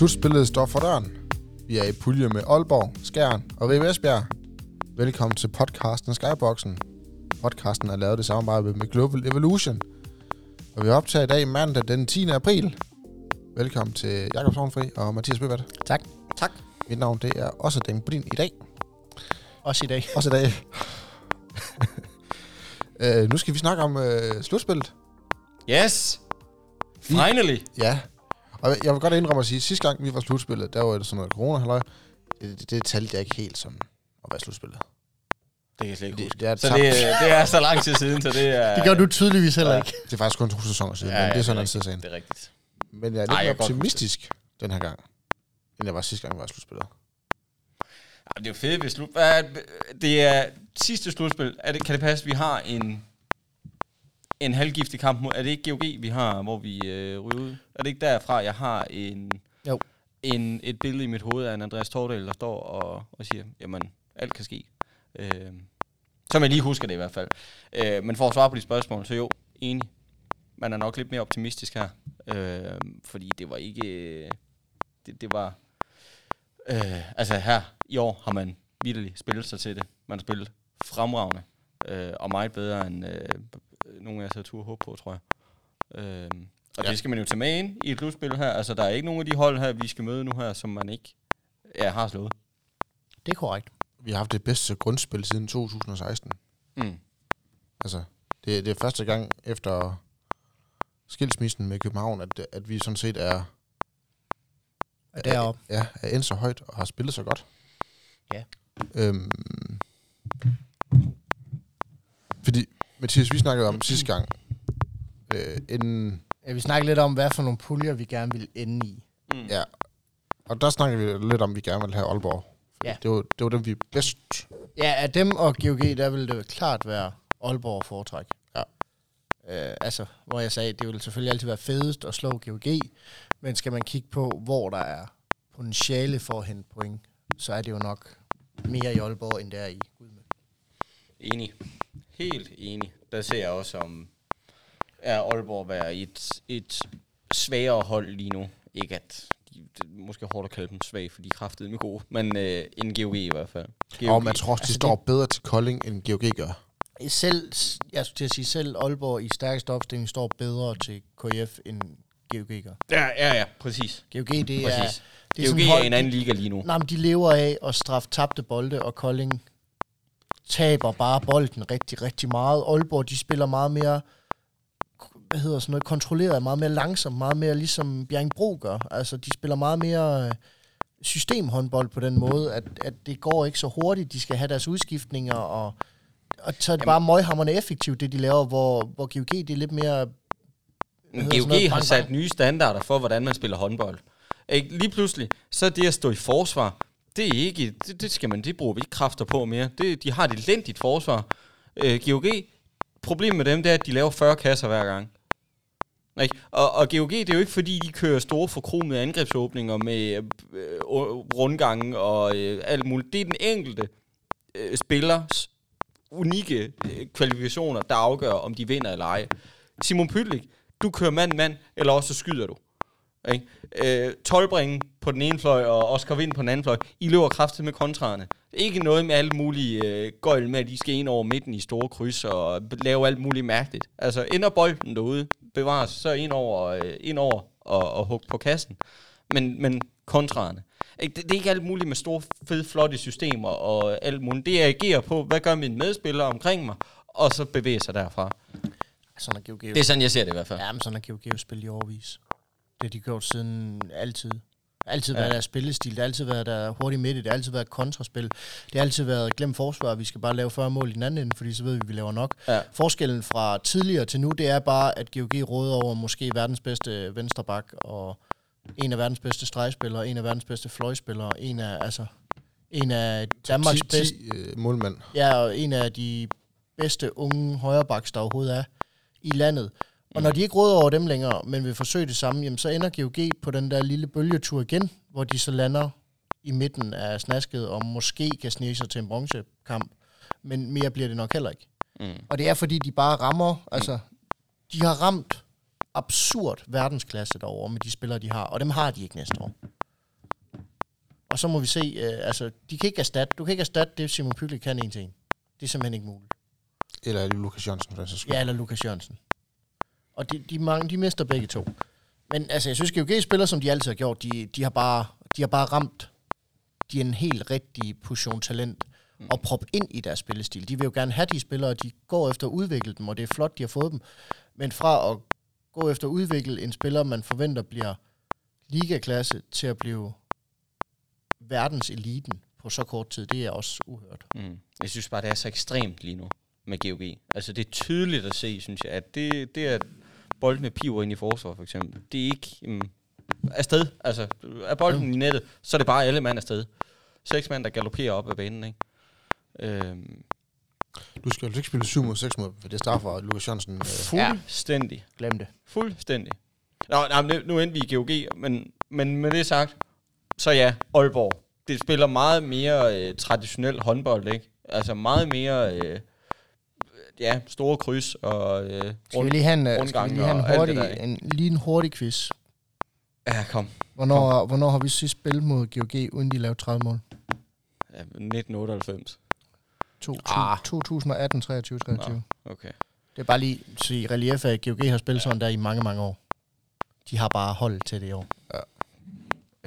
Slutspillet står for døren. Vi er i pulje med Aalborg, Skjern og Ribe Esbjerg. Velkommen til podcasten Skyboxen. Podcasten er lavet i samarbejde med Global Evolution. Og vi optager i dag mandag den 10. april. Velkommen til Jakob Sovnfri og Mathias Bøbert. Tak. Tak. Mit navn det er også Den Budin i dag. Også i dag. Også i dag. uh, nu skal vi snakke om uh, slutspillet. Yes! Finally! Ja. Og jeg vil godt indrømme at sige, at sidste gang vi var slutspillet, der var det sådan noget corona halløj. Det, det, det talte jeg ikke helt som at være slutspillet. Det kan jeg slet ikke Det, huske. det, er Så det, det er så lang tid siden, så det er... Det gør du tydeligvis heller ikke. det er faktisk kun to sæsoner siden, Ja, ja, men det er sådan en sagen. Det er rigtigt. Men jeg er lidt Ej, mere jeg optimistisk den her gang, end jeg var sidste gang, vi var slutspillet. Ja, det er jo fedt, hvis slut... Hvad Det er sidste slutspil. Er det, kan det passe, at vi har en, en halvgiftig kamp mod... Er det ikke GOG, vi har, hvor vi øh, ryger ud? Er det ikke derfra, jeg har en, Jo. en, et billede i mit hoved af en Andreas Tordal, der står og, og siger, jamen, alt kan ske. Øh, som jeg lige husker det i hvert fald. Øh, men for at svare på de spørgsmål, så jo, enig. Man er nok lidt mere optimistisk her. Øh, fordi det var ikke... øh, Det, det var... Øh, altså her i år har man virkelig spillet sig til det. Man har spillet fremragende. Øh, og meget bedre end øh, nogle af jer havde tur håb på, tror jeg. Øh, og Ja. det skal man jo tage med ind i et slutspil her. Altså der er ikke nogen af de hold her, vi skal møde nu her, som man ikke ja, har slået. Det er korrekt. Vi har haft det bedste grundspil siden 2016. Mm. Altså, det, det er første gang efter skilsmissen med København, at, at vi sådan set er, Og deroppe. ja, er endt så højt og har spillet så godt. Ja. Øhm, fordi, Mathias, vi snakkede om sidste gang, øh, inden, Ja, vi snakker lidt om, hvad for nogle puljer, vi gerne vil ende i. Mm. ja, og der snakkede vi lidt om, at vi gerne ville have Aalborg. Ja. Det var, det var dem, vi bedst. Ja, af dem og GOG, der vil det klart være Aalborg foretræk. Ja. Øh, altså, hvor jeg sagde, det vil selvfølgelig altid være fedest at slå GOG, men skal man kigge på, hvor der er potentiale for at hente point, så er det jo nok mere i Aalborg, end det er i Gudme. Enig. Helt enig. Der ser jeg også om er Aalborg være et, et svagere hold lige nu. Ikke at de, det er måske hårdt at kalde dem svage, for de er kraftedeme gode, men øh, en GOG i hvert fald. GOG. Og man tror også, de altså, står bedre til Kolding, end GOG gør. Selv, jeg skulle til at sige, selv Aalborg i stærkeste opstilling står bedre til KF, end GOG gør. Ja, ja, ja, præcis. GOG, det er, præcis. det er GOG sådan er hold- en anden liga lige nu. Nej, men de lever af at straffe tabte bolde, og Kolding taber bare bolden rigtig, rigtig meget. Aalborg, de spiller meget mere, hvad hedder sådan noget, kontrolleret, meget mere langsomt, meget mere ligesom Bjerringbro gør. Altså, de spiller meget mere øh, systemhåndbold på den måde, at, at det går ikke så hurtigt. De skal have deres udskiftninger, og, og så er det Jamen- bare møghamrende effektivt, det de laver, hvor, hvor GOG, det er lidt mere... GOG noget? har sat nye standarder for, hvordan man spiller håndbold. Ikke? Lige pludselig, så er det at stå i forsvar, det er ikke, det, det skal man, det bruger vi ikke kræfter på mere. Det, de har et elendigt forsvar. Øh, GOG, problemet med dem, det er, at de laver 40 kasser hver gang. Ikke? Og, og GOG, det er jo ikke fordi, de kører store forkromede angrebsåbninger med øh, øh rundgangen og øh, alt muligt. Det er den enkelte øh, spillers unikke øh, kvalifikationer, der afgør, om de vinder eller ej. Simon Pytlik, du kører mand-mand, eller også så skyder du. Ikke? Øh, Tolbringen på den ene fløj, og Oscar Vind på den anden fløj. I løber kraftigt med kontraerne. Ikke noget med alle mulige øh, gøjl med, at de skal ind over midten i store kryds og lave alt muligt mærkeligt. Altså, ender bolden derude, bevares, så ind over, øh, ind over og, og hug på kassen. Men, men kontraerne. Ikke? Det, det er ikke alt muligt med store, fede, flotte systemer og alt muligt. Det jeg agerer på, hvad gør mine medspillere omkring mig, og så bevæger sig derfra. Sådan er GOG. Det er sådan, jeg ser det i hvert fald. Ja, men sådan har GOG spillet i overvis. Det har de gjort siden altid. Altid været Ja. deres spillestil, det har altid været der hurtigt midt, det har altid været kontraspil. Det har altid været glem forsvar, vi skal bare lave 40 mål i den anden ende, fordi så ved vi, at vi laver nok. Ja. Forskellen fra tidligere til nu, det er bare, at GOG råder over måske verdens bedste venstreback, og en af verdens bedste stregspillere, en af verdens bedste fløjspillere, en af, altså, en af Danmarks 10, bedste, 10 øh, målmand. Ja, og en af de bedste unge højrebacks, der overhovedet er i landet. Og når de ikke råder over dem længere, men vil forsøge det samme, jamen, så ender GOG på den der lille bølgetur igen, hvor de så lander i midten af snasket, og måske kan snige sig til en bronzekamp. Men mere bliver det nok heller ikke. Mm. Og det er, fordi de bare rammer, altså, de har ramt absurd verdensklasse derovre med de spillere, de har, og dem har de ikke næste år. Og så må vi se, øh, altså, de kan ikke erstatte, du kan ikke erstatte det, Simon Pygge kan en til en. Det er simpelthen ikke muligt. Eller Lukas Jørgensen, for den sags skyld. Ja, eller Lukas Jørgensen. Og de, de, mange, de mister begge to. Men altså, jeg synes, GOG spiller, som de altid har gjort. De, de, har bare, de har bare ramt de en helt rigtig portion talent og prop ind i deres spillestil. De vil jo gerne have de spillere, de går efter at udvikle dem, og det er flot, de har fået dem. Men fra at gå efter at udvikle en spiller, man forventer bliver ligaklasse, til at blive verdens eliten på så kort tid, det er også uhørt. Mm. Jeg synes bare, det er så ekstremt lige nu med GOG. Altså, det er tydeligt at se, synes jeg, at det, det er boldene piver ind i forsvar, for eksempel. Det er ikke um, afsted. Altså, er bolden mm. i nettet, så er det bare alle mand afsted. Seks mand, der galopperer op ad banen, ikke? Øhm, Du skal jo ikke spille 7 mod 6 mod, for det straffer Lukas Jørgensen. Øh, fuldstændig. Glem det. Fuldstændig. Nå, nej, men nu endte vi i GOG, men, men med det sagt, så ja, Aalborg. Det spiller meget mere øh, traditionel håndbold, ikke? Altså meget mere, øh, ja, store kryds og øh, Skal vi lige have en, øh, skal vi lige have en hurtig, en, lige en hurtig quiz? Ja, kom. Hvornår, hvornår har vi sidst spillet mod GOG, uden de lavede 30 mål? Ja, 1998. To, to, Ah. 2018, 23, 23. Okay. Det er bare lige så i relief, at GOG har spillet sådan der i mange, mange år. De har bare hold til det i år. Ja.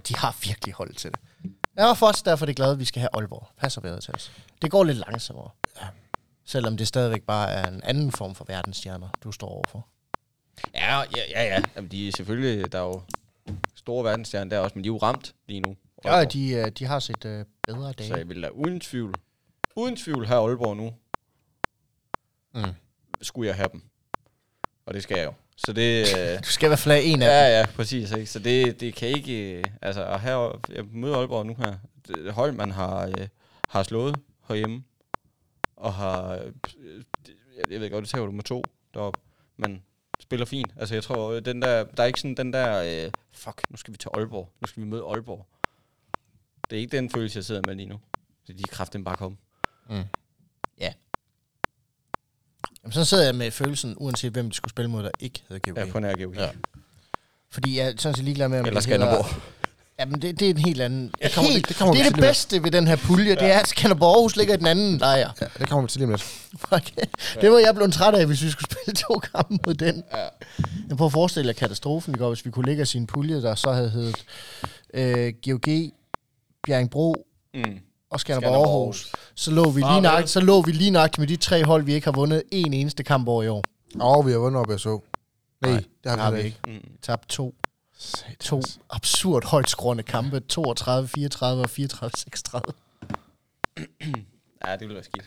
De har virkelig hold til det. Jeg er først derfor er det glad, at vi skal have Aalborg. Passer vejret til os. Det går lidt langsommere. Ja. Selvom det stadigvæk bare er en anden form for verdensstjerner, du står overfor. Ja, ja, ja. ja. Jamen, de er selvfølgelig, der er jo store verdensstjerner der også, men de er jo ramt lige nu. Ja, de, øh, de har set øh, bedre Så dage. jeg vil da uden tvivl, uden tvivl have Aalborg nu, mm. skulle jeg have dem. Og det skal jeg jo. Så det... Øh, Du skal i hvert fald have en af dem. Ja, ja, præcis. Ikke? Så det, det kan ikke... øh, Altså, at have, jeg møder Aalborg nu her. Det hold, man har, øh, har slået herhjemme. Og har... Øh, jeg, ved godt, det tager du med to deroppe. Men spiller fint. Altså, jeg tror, den der... Der er ikke sådan den der... Øh, fuck, nu skal vi til Aalborg. Nu skal vi møde Aalborg. Det er ikke den følelse, jeg sidder med lige nu. Så de kræfter bare komme. Mm. Jamen, så sidder jeg med følelsen, uanset hvem de skulle spille mod, der ikke hedder GOG. Ja, på nær GOG. Ja. Fordi jeg er sådan set ligeglad med, om Eller det hedder- Skanderborg. Jamen, det, det er en helt anden... Det kommer- helt, det- det kommer det er det bedste ved den her pulje, ja. det er, at Skanderborg Aarhus ligger i den anden lejr. Ja, det kommer vi til lige lidt. Fuck. Det var jeg blevet træt af, hvis vi skulle spille to kampe mod den. Ja. Jeg prøver at forestille jer katastrofen går, hvis vi kunne ligge os i en pulje, der så havde heddet øh, GOG, Bjerringbro Mm. og Skanderborg Aarhus. Så lå, vi lige nøjagtigt, så lå vi lige nøjagtigt med de tre hold, vi ikke har vundet en eneste kamp over i år. Og vi har vundet op, jeg så. Nej, Nej, det har vi, har vi ikke. Mm. Tabt to. To absurd højt skrående kampe. 32, 34 og 34, 36. Ja, det ville være skidt.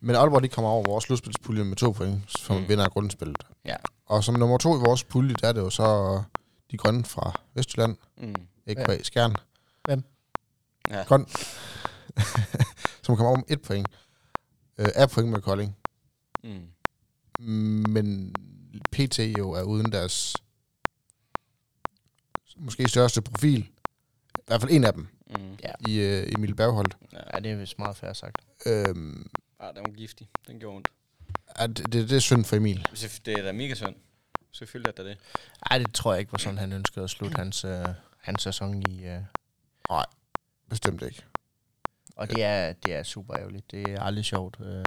Men Aalborg, de kommer over vores slutspilspulje med to point, som Mm. vinder af grundspillet. Ja. Og som nummer to i vores pulje, der er det jo så de grønne fra Vestjylland, Mm. ikke Ja. bag Skjern. Ja. Grøn. som kommer over med et point. Øh, er point med Kolding. Mm. Men PT jo er uden deres måske største profil. I hvert fald en af dem Mm. Ja. i øh, Emil Bergholdt. Ja, det er vist meget færre sagt. Øhm, Ah, den var giftig. Den gjorde ondt. er det, det, det er synd for Emil. Det er da mega synd. Selvfølgelig er det det. Ej, det tror jeg ikke var sådan, han ønskede at slutte hans, øh, hans sæson i. Øh. Bestemt ikke. Og det er, det er super ærgerligt. Det er aldrig sjovt. Øh.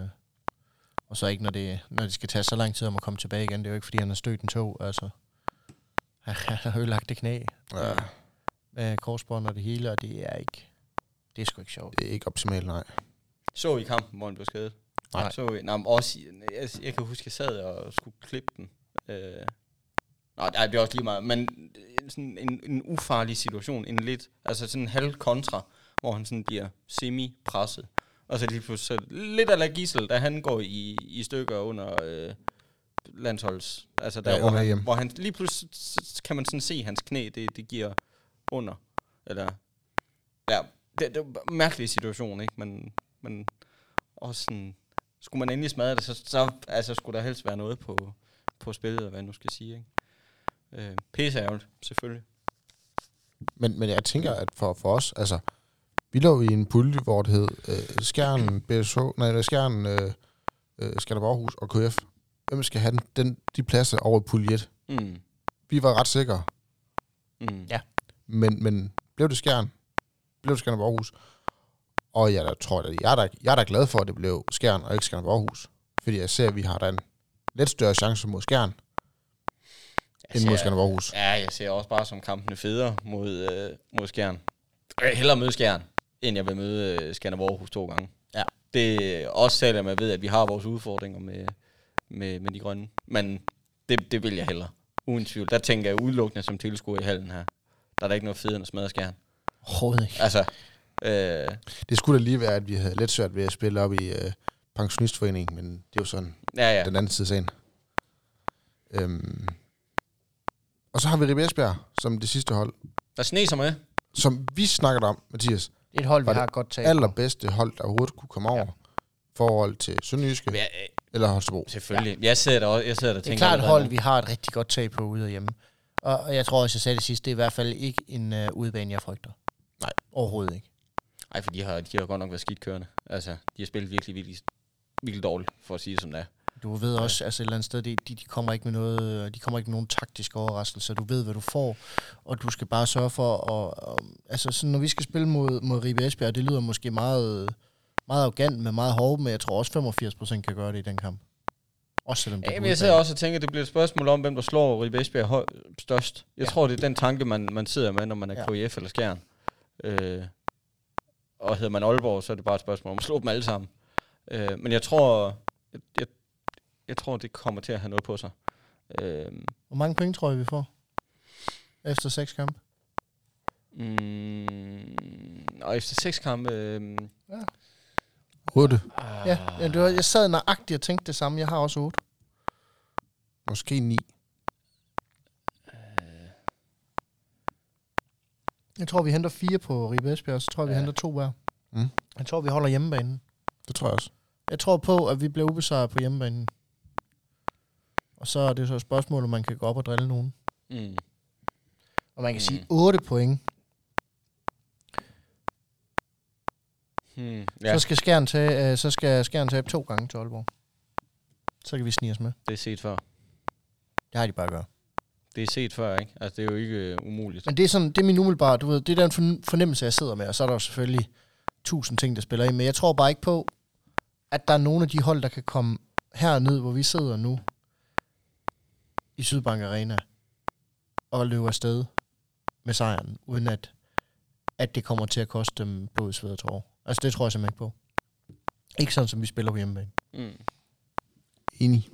Og så ikke, når det, når det skal tage så lang tid om at komme tilbage igen. Det er jo ikke, fordi han har stødt en tog. Altså, han har ødelagt det knæ Ja, med korsbånd og det hele, og det er ikke... Det er sgu ikke sjovt. det er ikke optimalt, nej. Så I kampen, hvor han blev skadet? Nej. Så I, nej, men også, jeg, jeg kan huske, jeg sad og skulle klippe den. Øh, nej, det er også lige meget. Men øh, sådan en, en ufarlig situation. En lidt, altså sådan en halv kontra, hvor han sådan bliver semi-presset. Og så lige pludselig så lidt af Gissel, da han går i, i stykker under øh, landsholds... Altså der, Ja, hvor, han, hvor han lige pludselig kan man sådan se hans knæ, det, det giver under. Eller, ja, det, det er en mærkelig situation, ikke? Men, men også sådan, skulle man endelig smadre det, så, så altså, skulle der helst være noget på, på spillet, eller hvad jeg nu skal sige, ikke? Øh, pisse ærgerligt, selvfølgelig. Men, men jeg tænker, at for, for os, altså, vi lå i en pulje, hvor det hed øh, Skjern, BSH, nej, er Skjern, øh, øh, Skanderborg og KF. Hvem skal have den, den, de pladser over i pulje 1? Mm. Vi var ret sikre, Mm. Ja. men, men blev det Skjern, blev Skanderborg Aarhus. Og jeg der, tror, at jeg er, da, jeg er da glad for, at det blev Skjern og ikke Skanderborg Aarhus. Fordi jeg ser, at vi har da en lidt større chance mod Skjern, end mod Skanderborg Aarhus. Ja, jeg ser også bare som kampene federe mod, øh, mod Skjern. Jeg vil hellere møde Skjern, end jeg vil møde øh, Skanderborg Aarhus to gange. Ja. Det er også selvom jeg ved, at vi har vores udfordringer med, med, med de grønne. Men det, det vil jeg hellere. Uden tvivl. Der tænker jeg udelukkende som tilskuer i hallen her. Der er der ikke noget federe end at smadre Skjern. Overhovedet ikke. Altså, øh, Det skulle da lige være, at vi havde lidt svært ved at spille op i øh, pensionistforeningen, men det er jo sådan ja, ja. den anden side af sagen. Øhm. Og så har vi Ribe Esbjerg som det sidste hold, Der sneser med. som vi snakkede om, Mathias, Det er et hold, vi har et godt tag på. allerbedste hold, der overhovedet kunne komme over. Ja. Ja. Forhold til Sønderjyske Ja, ja. øh, eller Holstebro. selvfølgelig. Jeg sidder der, også, jeg sidder der og Det er tænker... klart et hold, vi har et rigtig godt tag på ude og hjemme. Og, og jeg tror også, jeg sagde det sidst, det er i hvert fald ikke en uh, udebane, jeg frygter. Nej. Overhovedet ikke. Ej, for de har, de har godt nok været skidt kørende. Altså, de har spillet virkelig, virkelig, virkelig dårligt, for at sige det som det er. Du ved også, altså et eller andet sted, de, de, de kommer ikke med noget, de kommer ikke med nogen taktiske overraskelser. Du ved, hvad du får, og du skal bare sørge for at, og, altså sådan, når vi skal spille mod, mod Ribe Esbjerg, det lyder måske meget, meget arrogant, men meget hårdt, men jeg tror også 85 procent kan gøre det i den kamp. Også selvom det Ja, men jeg sidder også og tænker, at det bliver et spørgsmål om, hvem der slår Ribe Esbjerg høj, størst. Jeg Ja. ja. tror, det er den tanke, man, man sidder med, når man er Ja. ja. Eller Skjern. Øh, og hedder man Aalborg, så er det bare et spørgsmål om at slå dem alle sammen. Øh, men jeg tror, jeg, jeg, jeg tror, det kommer til at have noget på sig. Øh, Hvor mange point tror jeg, vi får? Efter seks kampe? mm, og efter seks kampe... Øh, 8, Ja, ja det var, jeg sad nøjagtigt og tænkte det samme. Jeg har også 8. måske 9. Jeg tror, vi henter fire på Ribe Esbjerg, og så tror jeg, vi Ja. henter to hver. Mm. Jeg tror, vi holder hjemmebanen. Det tror jeg også. Jeg tror på, at vi bliver ubesejret på hjemmebanen. Og så er det så et spørgsmål, om man kan gå op og drille nogen. mm, Og man kan Mm. sige 8 point. Hmm, Ja. Så skal Skjern tage, øh, så skal Skjern tabe to gange til Aalborg. Så kan vi snige os med. det er set før. Det har de bare at gøre. Det er set før, ikke? Altså, det er jo ikke øh, umuligt. Men det er, sådan, det er min umiddelbare, du ved, det er den forn- fornemmelse, jeg sidder med, og så er der jo selvfølgelig tusind ting, der spiller ind, men jeg tror bare ikke på, at der er nogle af de hold, der kan komme herned, hvor vi sidder nu, i Sydbank Arena, og løbe afsted med sejren, uden at, at det kommer til at koste dem blod, sved og tårer. Altså det tror jeg simpelthen ikke på. Ikke sådan, som vi spiller på hjemmebane. Mm. Enig.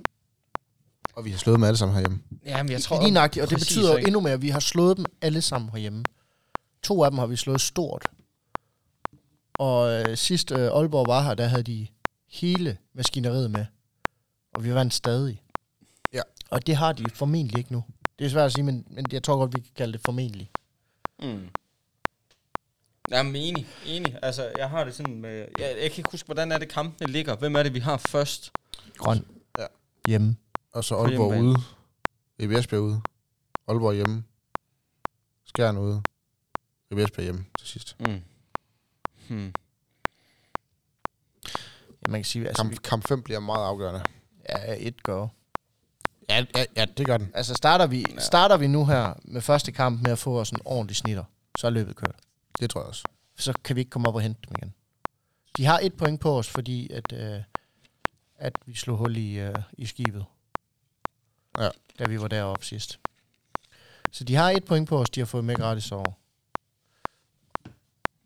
Og vi har slået dem alle sammen herhjemme. Jamen, jeg Lige nøjagtigt, og det præcis, betyder jo endnu mere, at vi har slået dem alle sammen herhjemme. To af dem har vi slået stort. Og øh, sidst øh, Aalborg var her, der havde de hele maskineriet med. Og vi vandt stadig. Ja. Og det har de formentlig ikke nu. Det er svært at sige, men, men jeg tror godt, vi kan kalde det formentlig. Mm. Jamen, enig, enig. Altså, jeg har det sådan med... Jeg, jeg kan ikke huske, hvordan er det kampene ligger. Hvem er det, vi har først? Grøn. Ja. Hjemme. Og så Aalborg ude. Ribe Esbjerg ude. Aalborg hjemme. Skjern ude. Ribe Esbjerg hjemme til sidst. Mm. Hmm. Ja, man kan sige, altså, vi, Kamp, kamp 5 bliver meget afgørende. ja, et gør. Ja, ja, ja det gør den. Altså starter vi, starter vi nu her med første kamp med at få os en ordentlig snitter, så er løbet kørt. Det tror jeg også. så kan vi ikke komme op og hente dem igen. De har et point på os, fordi at, øh, at vi slog hul i, øh, i skibet. Ja. Da vi var deroppe sidst. Så de har et point på os, de har fået med gratis over.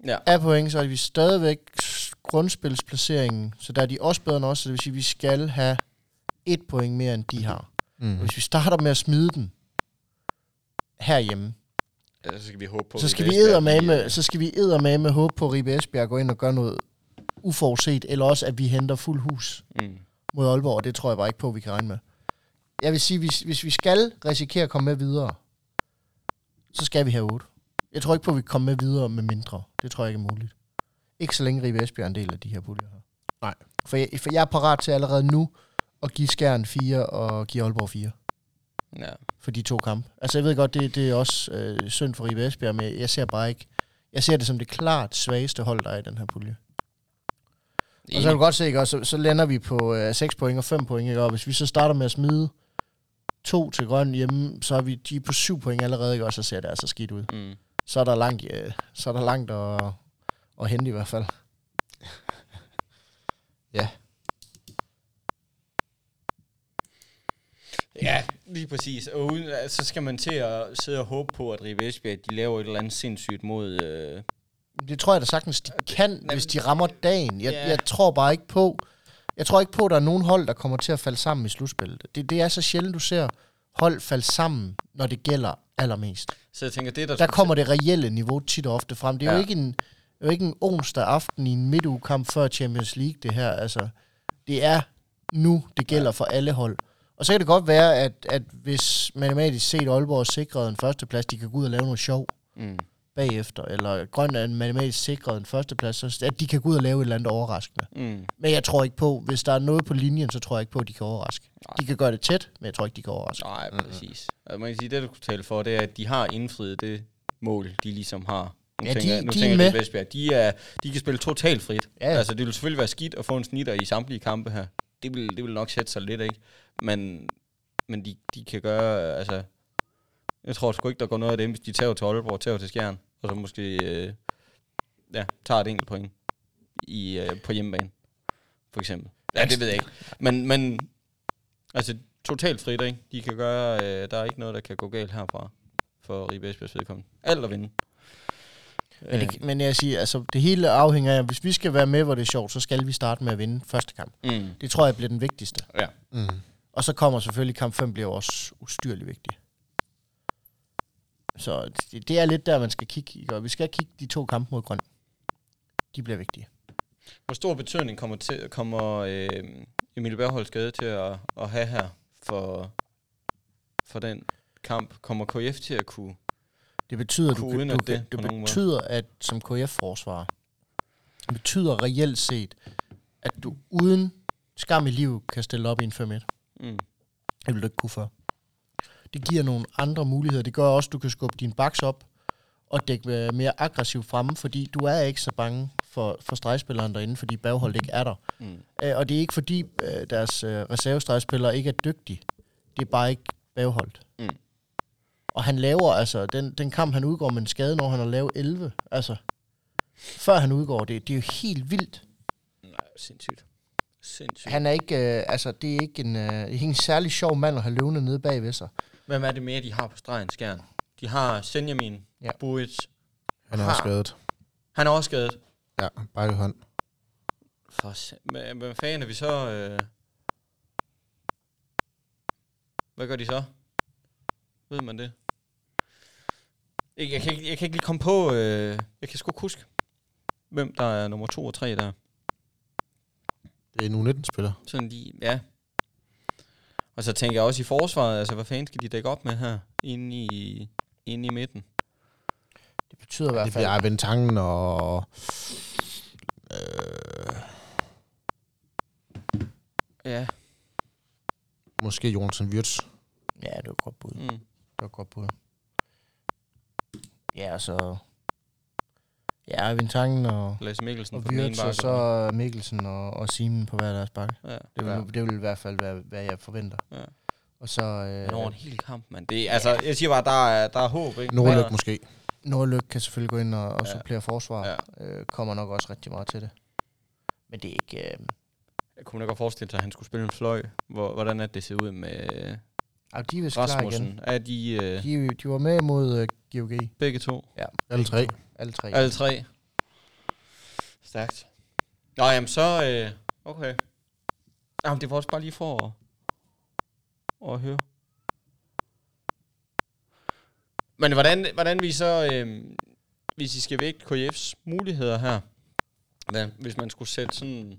Ja. Af point, så er vi stadigvæk grundspilsplaceringen, så der er de også bedre end os, så det vil sige, at vi skal have et point mere, end de har. Mm. Og hvis vi starter med at smide den herhjemme, så skal vi håbe på... så skal Ribe vi eddermame, så skal vi eddermame håbe på, at Ribe Esbjerg går ind og gør noget uforudset, eller også, at vi henter fuld hus Mm. mod Aalborg, og det tror jeg bare ikke på, at vi kan regne med. Jeg vil sige, hvis, hvis vi skal risikere at komme med videre, så skal vi have 8. Jeg tror ikke på, at vi kan komme med videre med mindre. Det tror jeg ikke er muligt. Ikke så længe Ribe Esbjerg er en del af de her puljer her. Nej. For jeg, for jeg er parat til allerede nu at give Skjern 4 og give Aalborg 4 Ja. For de to kampe. Altså jeg ved godt, det, det er også øh, synd for Ribe Esbjerg, men jeg ser bare ikke... Jeg ser det som det klart svageste hold, der er i den her pulje. Og så kan du godt se, ikke, også, så, så lander vi på øh, 6 point og 5 point, ikke? og hvis vi så starter med at smide to til grøn hjemme, så er vi de er på 7 point allerede, ikke? og så ser det altså skidt ud. Mm. Så er der langt, øh, så er der langt at, at hente i hvert fald. Ja, lige præcis. Og uden, så skal man til at sidde og håbe på, at Ribe Esbjerg, de laver et eller andet sindssygt mod... Øh, Det tror jeg da sagtens, de kan, Nej, hvis de rammer dagen. Jeg, Ja. jeg tror bare ikke på, jeg tror ikke på, at der er nogen hold, der kommer til at falde sammen i slutspillet. Det, det er så sjældent, du ser hold falde sammen, når det gælder allermest. så jeg tænker, det der... Der kommer det reelle niveau tit og ofte frem. Det er. Ja. jo, ikke en, det er jo ikke en onsdag aften i en midtugekamp før Champions League, det her. Altså, det er nu, det gælder ja. for alle hold. Og så kan det godt være, at, at hvis matematisk set Aalborg sikret en førsteplads, de kan gå ud og lave noget sjov Mm. bagefter, eller Grøn er matematisk sikret en førsteplads, så at de kan gå ud og lave et eller andet overraskende. Mm. Men jeg tror ikke på, hvis der er noget på linjen, så tror jeg ikke på, at de kan overraske. De kan gøre det tæt, men jeg tror ikke, de kan overraske. Nej, præcis. Altså, man kan sige, det du kunne tale for, det er, at de har indfriet det mål, de ligesom har. Nu Ja, de- tænker, nu de er tænker med. Vestbjerg. De, er, de kan spille totalt frit. Ja, ja. Altså, det vil selvfølgelig være skidt at få en snitter i samtlige kampe her. Det vil, det vil nok sætte sig lidt, ikke? Men, men de, de kan gøre, altså... Jeg tror sgu ikke, der går noget af dem, hvis de tager til Aalborg, tager til Skjern, og så måske øh, ja, tager et enkelt point i, øh, på hjemmebane, for eksempel. Ja, det ved jeg ikke. Men, men altså, totalt frit, ikke? De kan gøre, øh, der er ikke noget, der kan gå galt herfra for Ribe Esbjergs vedkommende. Alt at vinde. Men, det, men jeg siger, altså, det hele afhænger af, hvis vi skal være med, hvor det er sjovt, så skal vi starte med at vinde første kamp. Mm. Det tror jeg bliver den vigtigste. Ja. Mm. Og så kommer selvfølgelig kamp 5 bliver også ustyrligt vigtig. Så det, det er lidt der, man skal kigge. ikke? Og vi skal kigge de to kampe mod Grøn. De bliver vigtige. Hvor stor betydning kommer, til, kommer øh, Emil Bergholds skade til at, at have her for, for den kamp? Kommer KF til at kunne... Det betyder, du, du, kan, det det betyder at som KF-forsvarer, det betyder reelt set, at du uden skam i livet kan stille op i en 5-1. Mm. Det vil du ikke kunne før. Det giver nogle andre muligheder. Det gør også, at du kan skubbe din baks op og dække øh, mere aggressivt fremme, fordi du er ikke så bange for, for stregspilleren derinde, fordi bagholdet ikke er der. Mm. Øh, og det er ikke fordi øh, deres øh, reservestregspillere ikke er dygtige. Det er bare ikke bagholdt. Mm. Og han laver, altså, den, den kamp, han udgår med en skade, når han har lavet 11, altså, før han udgår, det, det er jo helt vildt. Nej, sindssygt. Sindssygt. Han er ikke, øh, altså, det er ikke en, øh, ikke en særlig sjov mand at have løvende nede bagved sig. Hvem er det mere, de har på stregen, Skjern? De har Senjamin, Ja. Buic. Han er Har- også skadet. Han er også skadet. Ja, bare i hånd. For men, hvad fanden er vi så... Øh... Hvad gør de så? Ved man det? Jeg, jeg, kan, ikke, jeg kan ikke lige komme på... Øh... Jeg kan sgu ikke huske, hvem der er nummer to og tre der. Det er en U19-spiller. Sådan lige, ja. Og så tænker jeg også i forsvaret, altså hvad fanden skal de dække op med her? Inde i, inde i midten. Det betyder i hvert Det fald, bliver Arvind Tangen og... Øh, Ja. måske Jonathan Wirtz. ja, det var et godt bud. Mm. Det var et godt bud. Ja, så... Ja, Arvind Tangen og, Lasse Mikkelsen og Wirtz, og så Mikkelsen og, og Simen på hver deres bakke. Ja. Det vil, det vil i hvert fald være, hvad jeg forventer. Ja. Og så Men over en øh, hel kamp, mand. Det, altså, jeg siger bare, der er, der er håb, ikke? Nordlyk Hver- måske. Nordlyk kan selvfølgelig gå ind og, og Ja. supplere forsvar. Ja. Øh, kommer nok også rigtig meget til det. Men det er ikke... Øh, Jeg kunne da godt forestille sig, at han skulle spille en fløj. Hvor, hvordan er det ser ud med ah, de er vist klar igen. Rasmussen? Er de øh, De, de var med mod øh, GOG. begge to? Ja. Alle tre. Alle tre. Alle tre? Stærkt. Nå, jamen så... Øh, okay. Jamen, det var også bare lige for at, at høre. Men hvordan, hvordan vi så... Øh, hvis I skal vægte KF's muligheder her, hvad, hvis man skulle sætte sådan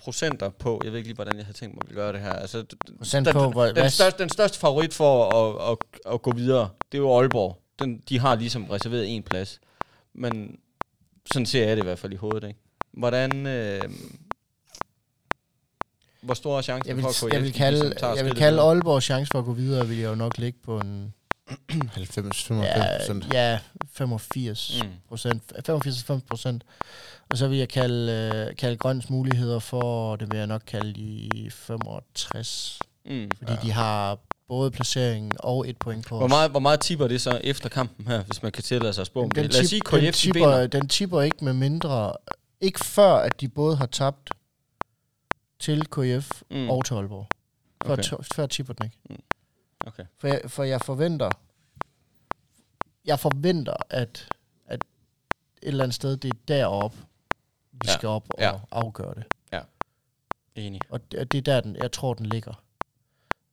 procenter på, jeg ved ikke lige, hvordan jeg havde tænkt mig at gøre det her. Altså, Procent den, på, hvor- den, hvad- største, den største favorit for at, at, at gå videre, det er jo Aalborg. Den, de har ligesom reserveret en plads. Men sådan ser jeg det i hvert fald i hovedet, ikke? Hvordan... Øh, hvor stor er chancen Jeg vil, for, at KF jeg vil kalde, jeg vil kalde videre? Aalborgs chance for at gå videre, vil jeg jo nok ligge på en 90 95 ja, procent. ja 85 Mm. procent, 85 procent. Og så vil jeg kalde, kalde Grøns muligheder for, det vil jeg nok kalde de 65, Mm. fordi ja. de har både placeringen og et point på Hvor os. meget, hvor meget tipper det så efter kampen her, hvis man kan tillade sig at spå om den, det? Lad os sige, tip, den, tipper, den tipper ikke med mindre... Ikke før, at de både har tabt til KF Mm. mm. og til Aalborg. Før, Okay. før tipper den ikke. Okay. For jeg, for jeg forventer... Jeg forventer, at, at et eller andet sted, det er deroppe, vi Ja. ja. skal op og Ja. ja. afgøre det. Enig. Og det, det er der, den, jeg tror, den ligger.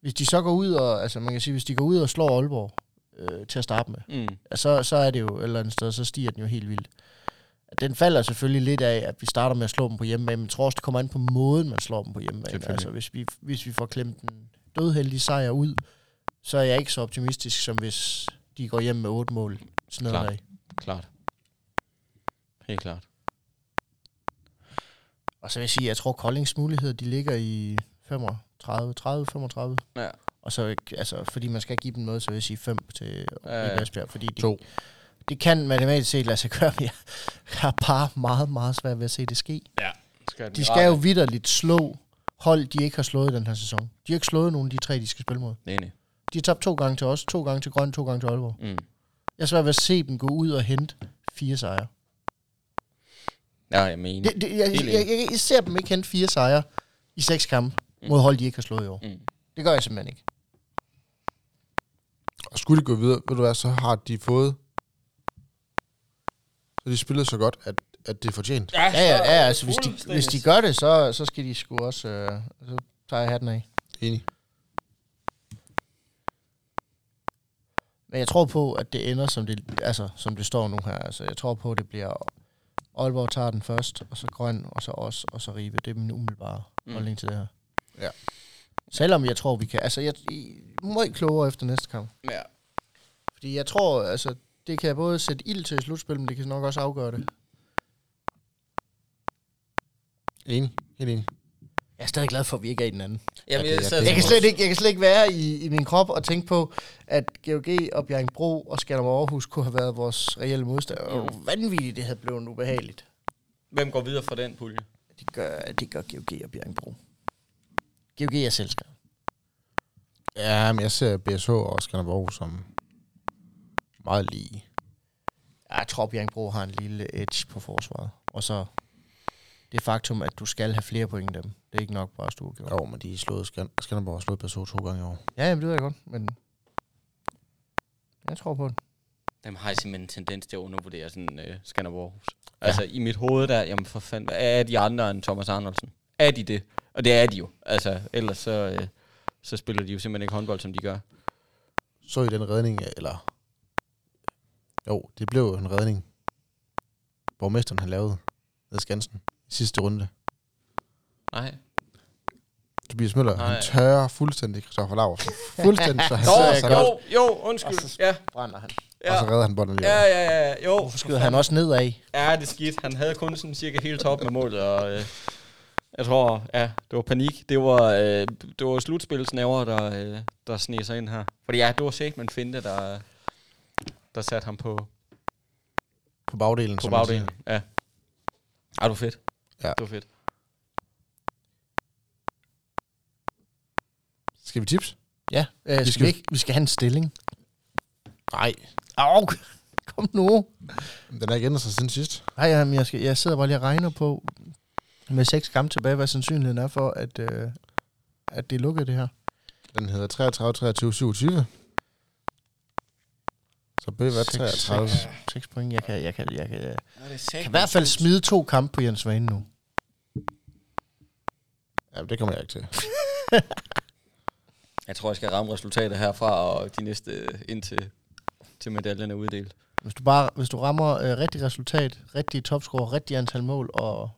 Hvis de så går ud og, altså man kan sige, hvis de går ud og slår Aalborg øh, til at starte med, Mm. så, så er det jo et eller andet sted, så stiger den jo helt vildt. Den falder selvfølgelig lidt af, at vi starter med at slå dem på hjemmebane, men jeg tror også, det kommer an på måden, man slår dem på hjemmebane. Altså, hvis vi, hvis vi får klemt en dødheldig sejr ud, så er jeg ikke så optimistisk, som hvis de går hjem med otte mål. Sådan noget Klart. af. Klart. Helt klart. Og så vil jeg sige, at jeg tror, Koldings muligheder, de ligger i 35, 30, 35. Ja. Og så, altså, fordi man skal give dem noget, så vil jeg sige 5 til Ja, ja, ja. Esbjerg, fordi de, To. det kan matematisk set lade sig gøre, men jeg har bare meget, meget svært ved at se det ske. Ja. Skal De skal jo vidderligt slå hold, de ikke har slået i den her sæson. De har ikke slået nogen af de tre, de skal spille mod. Enig. De har tabt to gange til os, to gange til Grøn, to gange til Aalborg. Mm. Jeg er svært ved at se dem gå ud og hente fire sejre. Ja, jeg mener. Det, det, jeg, jeg, jeg, jeg, ser dem ikke hente fire sejre i seks kampe Mm. mod hold, de ikke har slået i år. Mm. Det gør jeg simpelthen ikke. Og skulle de gå videre, ved du hvad, så har de fået... Så de spillet så godt, at, at det er fortjent. Ja, ja, ja altså hvis de, hvis de gør det, så, så skal de sgu også... Øh, så tager jeg hatten af. Enig. Men jeg tror på, at det ender, som det, altså, som det står nu her. Altså, jeg tror på, at det bliver... Aalborg tager den først, og så Grøn, og så os, og så Ribe. Det er min umiddelbare Mm. holdning til det her. Ja. Selvom jeg tror, vi kan... Altså, jeg er meget klogere efter næste kamp. Ja. Fordi jeg tror, altså, det kan både sætte ild til i slutspil, men det kan nok også afgøre det. Enig. Helt enig. Jeg er stadig glad for, at vi ikke er i den anden. Jamen, Ja, jeg, sad- Jeg kan slet ikke, jeg kan slet ikke være i, i min krop og tænke på, at GOG og Bjergbro og Skanderborg Aarhus kunne have været vores reelle modstandere. Og vanvittigt, det havde blevet ubehageligt. Hvem går videre fra den pulje? Det gør, det gør GOG og Bjergbro. GOG er selskab. Ja, men jeg ser BSH og Skanderborg som meget lige. Jeg tror, Bjergbro har en lille edge på forsvaret. Og så det faktum, at du skal have flere point end dem. Det er ikke nok bare at stå Jo, men de er slået, Skan- Skanderborg har slået BSH to gange i år. Ja, jamen, det ved jeg godt, men jeg tror på det. Dem har jeg simpelthen en tendens til at undervurdere sådan øh, Skanderborg Aarhus. Altså i mit hoved der, jamen for fanden, er de andre end Thomas Arnoldsen? Er de det? Og det er de jo. Altså ellers så, øh, så spiller de jo simpelthen ikke håndbold, som de gør. Så i den redning, eller... Jo, det blev jo en redning. Borgmesteren han lavede ned i Skansen i sidste runde. Nej. Tobias Møller, Nej. han tørrer fuldstændig Christoffer Laversen. Fuldstændig, så han sidder sig godt. jo, jo, undskyld. Og så- Ja, Brænder han. ja, Og så redder han bolden lige. ja, ja, ja, jo. Hvorfor skyder han også nedad? Ja, det er skidt. Han havde kun sådan cirka helt top med målet, og øh, jeg tror, ja, det var panik. Det var, øh, det var slutspilsnæver, der, øh, der sneg sig ind her. Fordi ja, det var Sækman Finte, der, der satte ham på, På bagdelen. på som man bagdelen. Ja. Ej, det var fedt. Ja. Det var fedt. Skal vi tips? Ja, øh, skal vi, skal- ikke, vi skal have en stilling. Nej. Au, kom nu. Den er ikke ændret sig siden sidst. Nej, jamen, jeg, skal, jeg sidder bare lige og regner på, med seks kampe tilbage, hvad sandsynligheden er for, at, øh, at det er lukket det her. Den hedder 33, 23, 27. Så bør være 33. 6 point. Jeg kan, jeg kan, jeg kan, jeg det kan i hvert fald smide to kampe på Jens Svane nu. Ja, det kommer jeg ikke til. Jeg tror, jeg skal ramme resultatet herfra, og de næste øh, indtil til medaljen er uddelt. Hvis du bare hvis du rammer øh, rigtig resultat, rigtig topscore, rigtig antal mål, og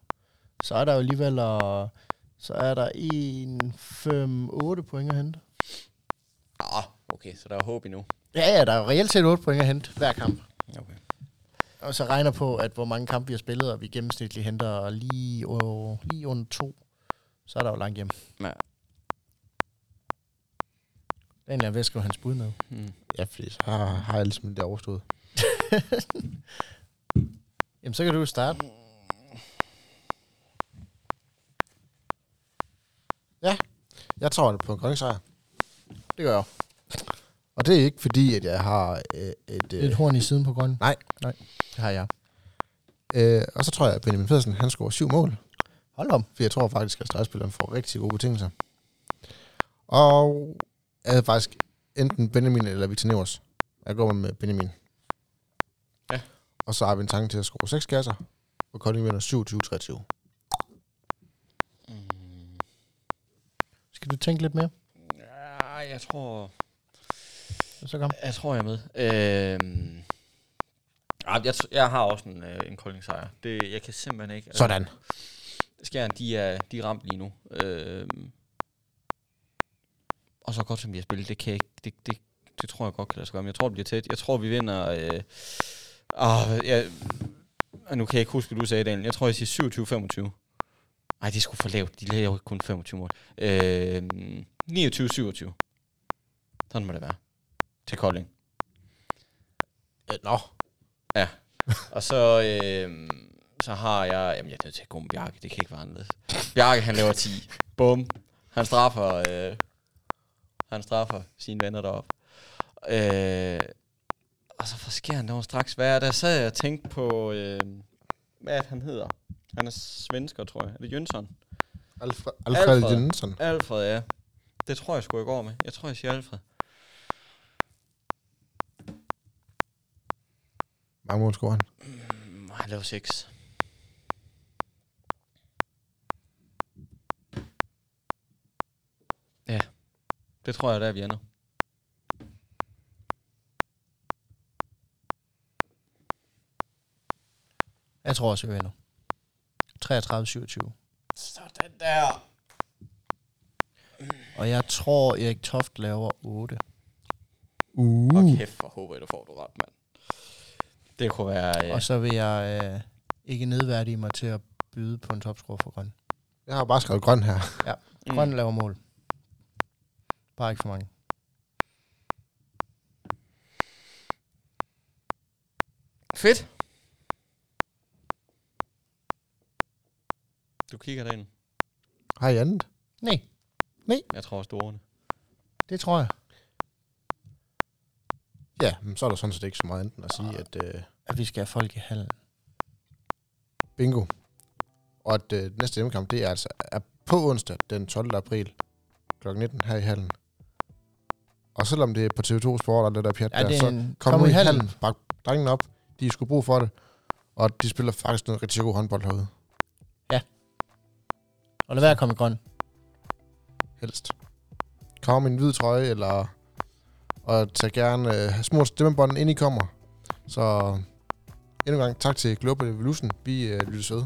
så er der jo alligevel og, så er der 1, 5, 8 point at hente. Ah, okay, så der er håb endnu. Ja, ja, der er jo reelt set 8 point at hente hver kamp. Okay. Og så regner på, at hvor mange kampe vi har spillet, og vi gennemsnitligt henter lige, øh, lige under to, så er der jo langt hjem. Ja. Daniel er ved at skrive hans bud ned. Hmm. Ja, fordi så har, har jeg ligesom det overstået. Jamen, så kan du starte. Jeg tror det på en grøn sejr. Det gør jeg. Og det er ikke fordi, at jeg har øh, et... Et Øh, horn i siden på grøn. Nej. Nej, det har jeg. øh, og så tror jeg, at Benjamin Pedersen, han scorer syv mål. Hold om. For jeg tror faktisk, at stregspilleren får rigtig gode betingelser. Og jeg havde faktisk enten Benjamin eller Victor Nevers. Jeg går med Benjamin. Ja. Og så har vi en tanke til at score 6 kasser. Og Kolding vinder 27-23. Skal du tænke lidt mere? Ja, jeg tror... Så kom. Jeg tror, jeg er med. Ah, jeg, jeg har også en, øh, en kolding sejr. Det, jeg kan simpelthen ikke... altså, Sådan. Skjern, de er, de er ramt lige nu. Øhm, og så godt som vi har spillet, det kan jeg det, det, det tror jeg godt kan lade sig gøre. Men jeg tror, det bliver tæt. Jeg tror, vi vinder... Øh, ah, jeg, ah, nu kan jeg ikke huske, hvad du sagde, Daniel. Jeg tror, jeg siger 27-25. Nej, det er sgu for lavt. De laver jo kun 25 mål. Øh, 29-27. Sådan må det være. Til Kolding. Øh, Nå. Og så, øh, så har jeg... Jamen, jeg er nødt til at gå med Bjarke. Det kan ikke være anderledes. Bjarke, han laver 10. Bum. Han straffer... Øh, han straffer sine venner deroppe. Øh, og så for skæren der var straks værre. Der sad jeg og tænkte på... Øh, hvad er det, han hedder? Han er svensker, tror jeg. Er det Jønsson? Alfred, Alfred, Alfred. Jensen. Alfred, ja. Det tror jeg sgu, jeg går med. Jeg tror, jeg siger Alfred. Mange mål scorer han. Mm, han laver 6. Ja, det tror jeg, der er, vi ender. Jeg tror også, vi vinder. 33-27. Sådan der. Og jeg tror, Erik Toft laver 8. Uh. Og kæft, hvor håber jeg, du får du ret, mand. Det kunne være... Ja. Ja. Og så vil jeg øh, ikke nedværdige mig til at byde på en topscore for Grøn. Jeg har bare skrevet grøn her. Mm. Grøn laver mål. Bare ikke for mange. Fedt. Du kigger derind. Har I andet? Nej, Jeg tror også, du det tror jeg. Ja, men så er der sådan set ikke så meget enten at sige, at øh, At vi skal have folk i hallen. bingo. Og at øh, næste hjemmekamp, det er altså er på onsdag den 12. april kl. 19 her i hallen. Og selvom det er på TV2 Sport og det der pjat Ja, der, er så kom, nu i hallen, bak drengene op. De skulle brug for det. Og de spiller faktisk noget rigtig god håndbold herude. Og lad være at komme i grøn. Helst. Kom i en hvid trøje, eller og tag gerne øh, små stemmebånd ind i kommer. Så endnu en gang tak til Global Evolution. Vi øh, lyttes ved.